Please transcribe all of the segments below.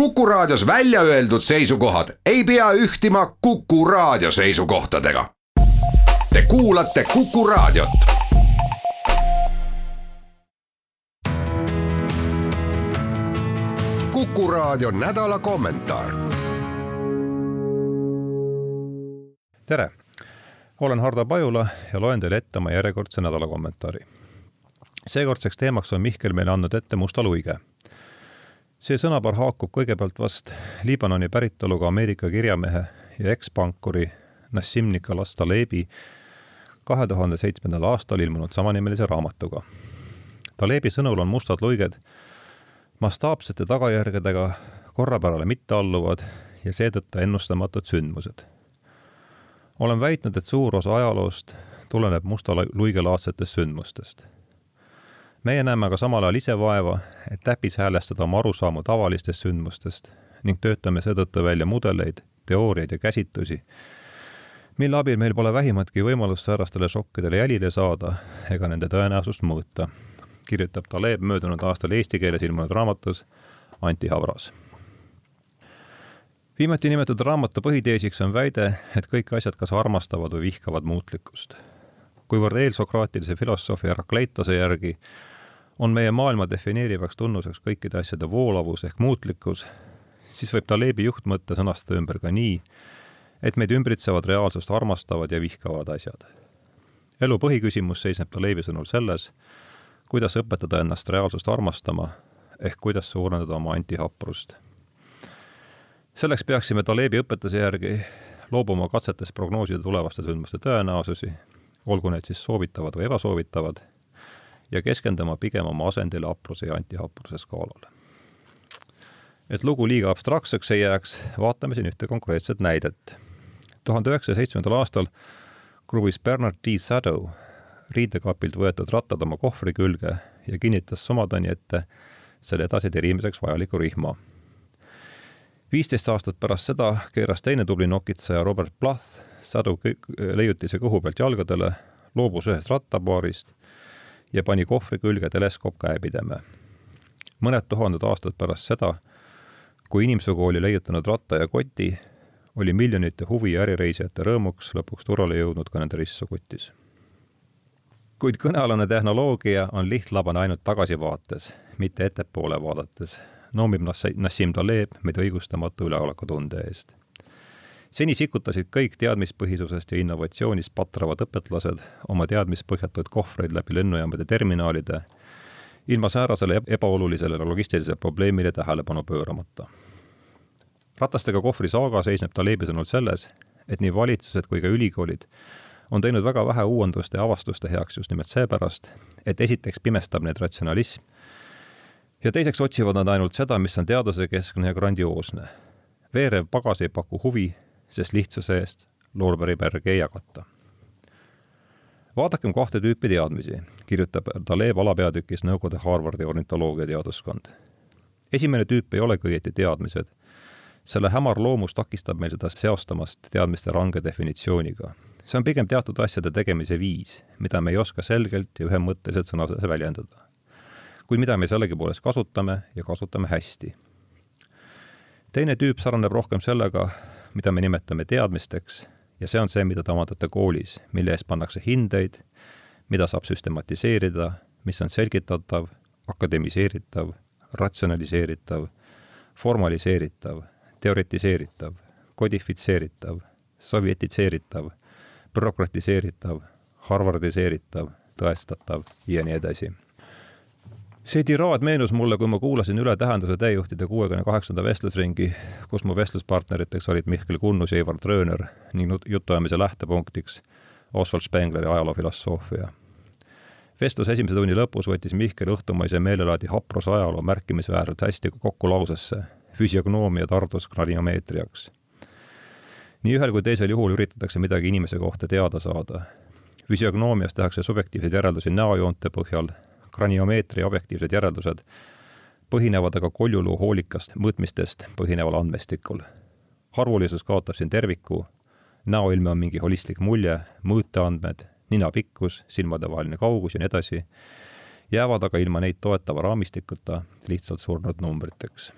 Kuku Raadios välja öeldud seisukohad ei pea ühtima Kuku Raadio seisukohtadega. Te kuulate Kuku Raadiot. kuku Raadio nädala kommentaar. tere, olen Hardo Pajula ja loen teile ette oma järjekordse nädala kommentaari. seekordseks teemaks on Mihkel meile andnud ette Musta luige see sõnapaar haakub kõigepealt vast Liibanoni päritoluga Ameerika kirjamehe ja ekspankuri Nassim Nicolas Talebi kahe tuhande seitsmendal aastal ilmunud samanimelise raamatuga. Talebi sõnul on mustad luiged mastaapsete tagajärgedega korrapärale mittealluvad ja seetõttu ennustamatud sündmused. olen väitnud, et suur osa ajaloost tuleneb musta luigelaadsetest sündmustest meie näeme aga samal ajal ise vaeva, et täpis häälestada oma arusaamu tavalistest sündmustest ning töötame seetõttu välja mudeleid, teooriaid ja käsitlusi, mille abil meil pole vähimatki võimalust säärastele šokkidele jälile saada ega nende tõenäosust mõõta, kirjutab Taleb möödunud aastal eesti keeles ilmunud raamatus Anti Havras. viimati nimetatud raamatu põhiteesiks on väide, et kõik asjad kas armastavad või vihkavad muutlikkust. kuivõrd eelsokraatilise filosoofi Herakleitose järgi on meie maailma defineerivaks tunnuseks kõikide asjade voolavus ehk muutlikkus, siis võib Talebi juhtmõtte sõnastada ümber ka nii, et meid ümbritsevad reaalsust armastavad ja vihkavad asjad. elu põhiküsimus seisneb Talebi sõnul selles, kuidas õpetada ennast reaalsust armastama, ehk kuidas suurendada oma antihaprust. selleks peaksime Talebi õpetuse järgi loobuma katsetest prognoosida tulevaste sündmuste tõenäosusi, olgu need siis soovitavad või ebasoovitavad ja keskenduma pigem oma asendile hapruse ja antihapruse skaalale. et lugu liiga abstraktseks ei jääks, vaatame siin ühte konkreetset näidet. tuhande üheksasaja seitsmendal aastal kruvis Bernard D. Sadow riidekapilt võetud rattad oma kohvri külge ja kinnitas Somadani ette selle edasitirimiseks vajaliku rihma. viisteist aastat pärast seda keeras teine tubli nokitseja Robert Plath Sadow leiutise kõhu pealt jalgadele, loobus ühest rattapaarist ja pani kohvri külge teleskoop käepideme. mõned tuhanded aastad pärast seda, kui inimsugu oli leiutanud ratta ja koti, oli miljonite huvi- ja ärireisijate rõõmuks lõpuks turule jõudnud ka nende ristsukutis. kuid kõnealune tehnoloogia on lihtlabane ainult tagasivaates, mitte ettepoole vaadates, noomib Nassim Taleb meid õigustamatu üleolekutunde eest seni sikutasid kõik teadmispõhisusest ja innovatsioonist patravad õpetlased oma teadmispõhjatuid kohvreid läbi lennujaamade terminaalide, ilma säärasele ebaolulisele logistilisele probleemile tähelepanu pööramata. ratastega kohvri saaga seisneb Talebi sõnul selles, et nii valitsused kui ka ülikoolid on teinud väga vähe uuenduste ja avastuste heaks just nimelt seepärast, et esiteks pimestab neid ratsionalism ja teiseks otsivad nad ainult seda, mis on teadusekeskne ja grandioosne. veerev pagas ei paku huvi sest lihtsuse eest loorberipärgi ei jagata. vaadakem kahte tüüpi teadmisi, kirjutab Taleb alapeatükis Nõukogude Harvardi ornitoloogia teaduskond. esimene tüüp ei olegi õieti teadmised, selle hämar loomus takistab meil seda seostamast teadmiste range definitsiooniga. see on pigem teatud asjade tegemise viis, mida me ei oska selgelt ja ühemõtteliselt sõnades väljendada. kuid mida me sellegipoolest kasutame ja kasutame hästi. teine tüüp sarnaneb rohkem sellega, mida me nimetame teadmisteks ja see on see, mida te omandate koolis, mille eest pannakse hindeid, mida saab süstematiseerida, mis on selgitatav, akademiseeritav, ratsionaliseeritav, formaliseeritav, teoritiseeritav, kodifitseeritav, sovjetiseeritav, bürokratiseeritav, harvardiseeritav, tõestatav ja nii edasi see tiraad meenus mulle, kui ma kuulasin üle Tähenduse täiejuhtide kuuekümne kaheksanda vestlusringi, kus mu vestluspartneriteks olid Mihkel Kunnus ja Ivar Trööner ning jutuajamise lähtepunktiks Oswald Spengleri ajaloofilosoofia. vestluse esimese tunni lõpus võttis Mihkel õhtumaise meelelaadi hapruse ajaloo märkimisväärselt hästi kokku lausesse füsiognoomia tardus kraniomeetriaks. nii ühel kui teisel juhul üritatakse midagi inimese kohta teada saada. füsiognoomias tehakse subjektiivseid järeldusi näojoonte põhjal kraniomeetria objektiivsed järeldused põhinevad aga koljuluu hoolikast mõõtmistest põhineval andmestikul. harvulisus kaotab siin terviku, näoilme on mingi holistlik mulje, mõõteandmed, nina pikkus, silmadevaheline kaugus ja nii edasi, jäävad aga ilma neid toetava raamistikuta lihtsalt surnud numbriteks.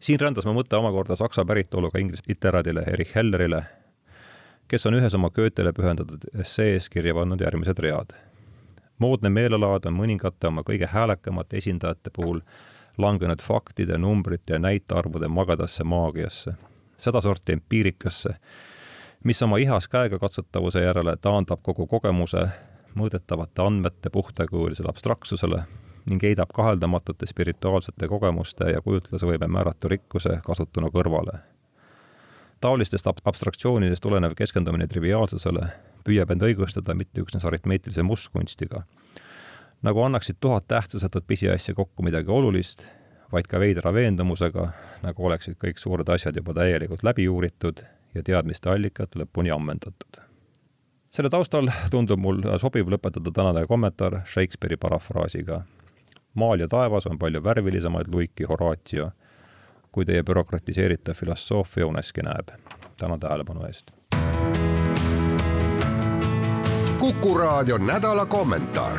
siin rändas mu mõte omakorda saksa päritoluga inglise literaadile Erich Hellerile, kes on ühes oma Goethele pühendatud essees kirja pannud järgmised read. Moodne meelelaad on mõningate oma kõige häälekamate esindajate puhul langenud faktide, numbrite ja näitearvude magadasse maagiasse, sedasorti empiirikasse, mis oma ihas käegakatsutavuse järele taandab kogu kogemuse mõõdetavate andmete puhtakujulisele abstraktsusele ning heidab kaheldamatute spirituaalsete kogemuste ja kujutlusvõime määratu rikkuse kasutuna kõrvale. taolistest ab abstraktsioonidest tulenev keskendumine triviaalsusele püüab end õigustada mitte üksnes aritmeetilise mustkunstiga, nagu annaksid tuhat tähtsusetut pisiasja kokku midagi olulist, vaid ka veidra veendumusega, nagu oleksid kõik suured asjad juba täielikult läbi uuritud ja teadmiste allikad lõpuni ammendatud. selle taustal tundub mul sobiv lõpetada tänane kommentaar Shakespeare'i parafraasiga maal ja taevas on palju värvilisemaid luiki Horatio, kui teie bürokratiseeritav filosoofia uneski näeb. tänan tähelepanu eest. Kuku raadio nädala kommentaar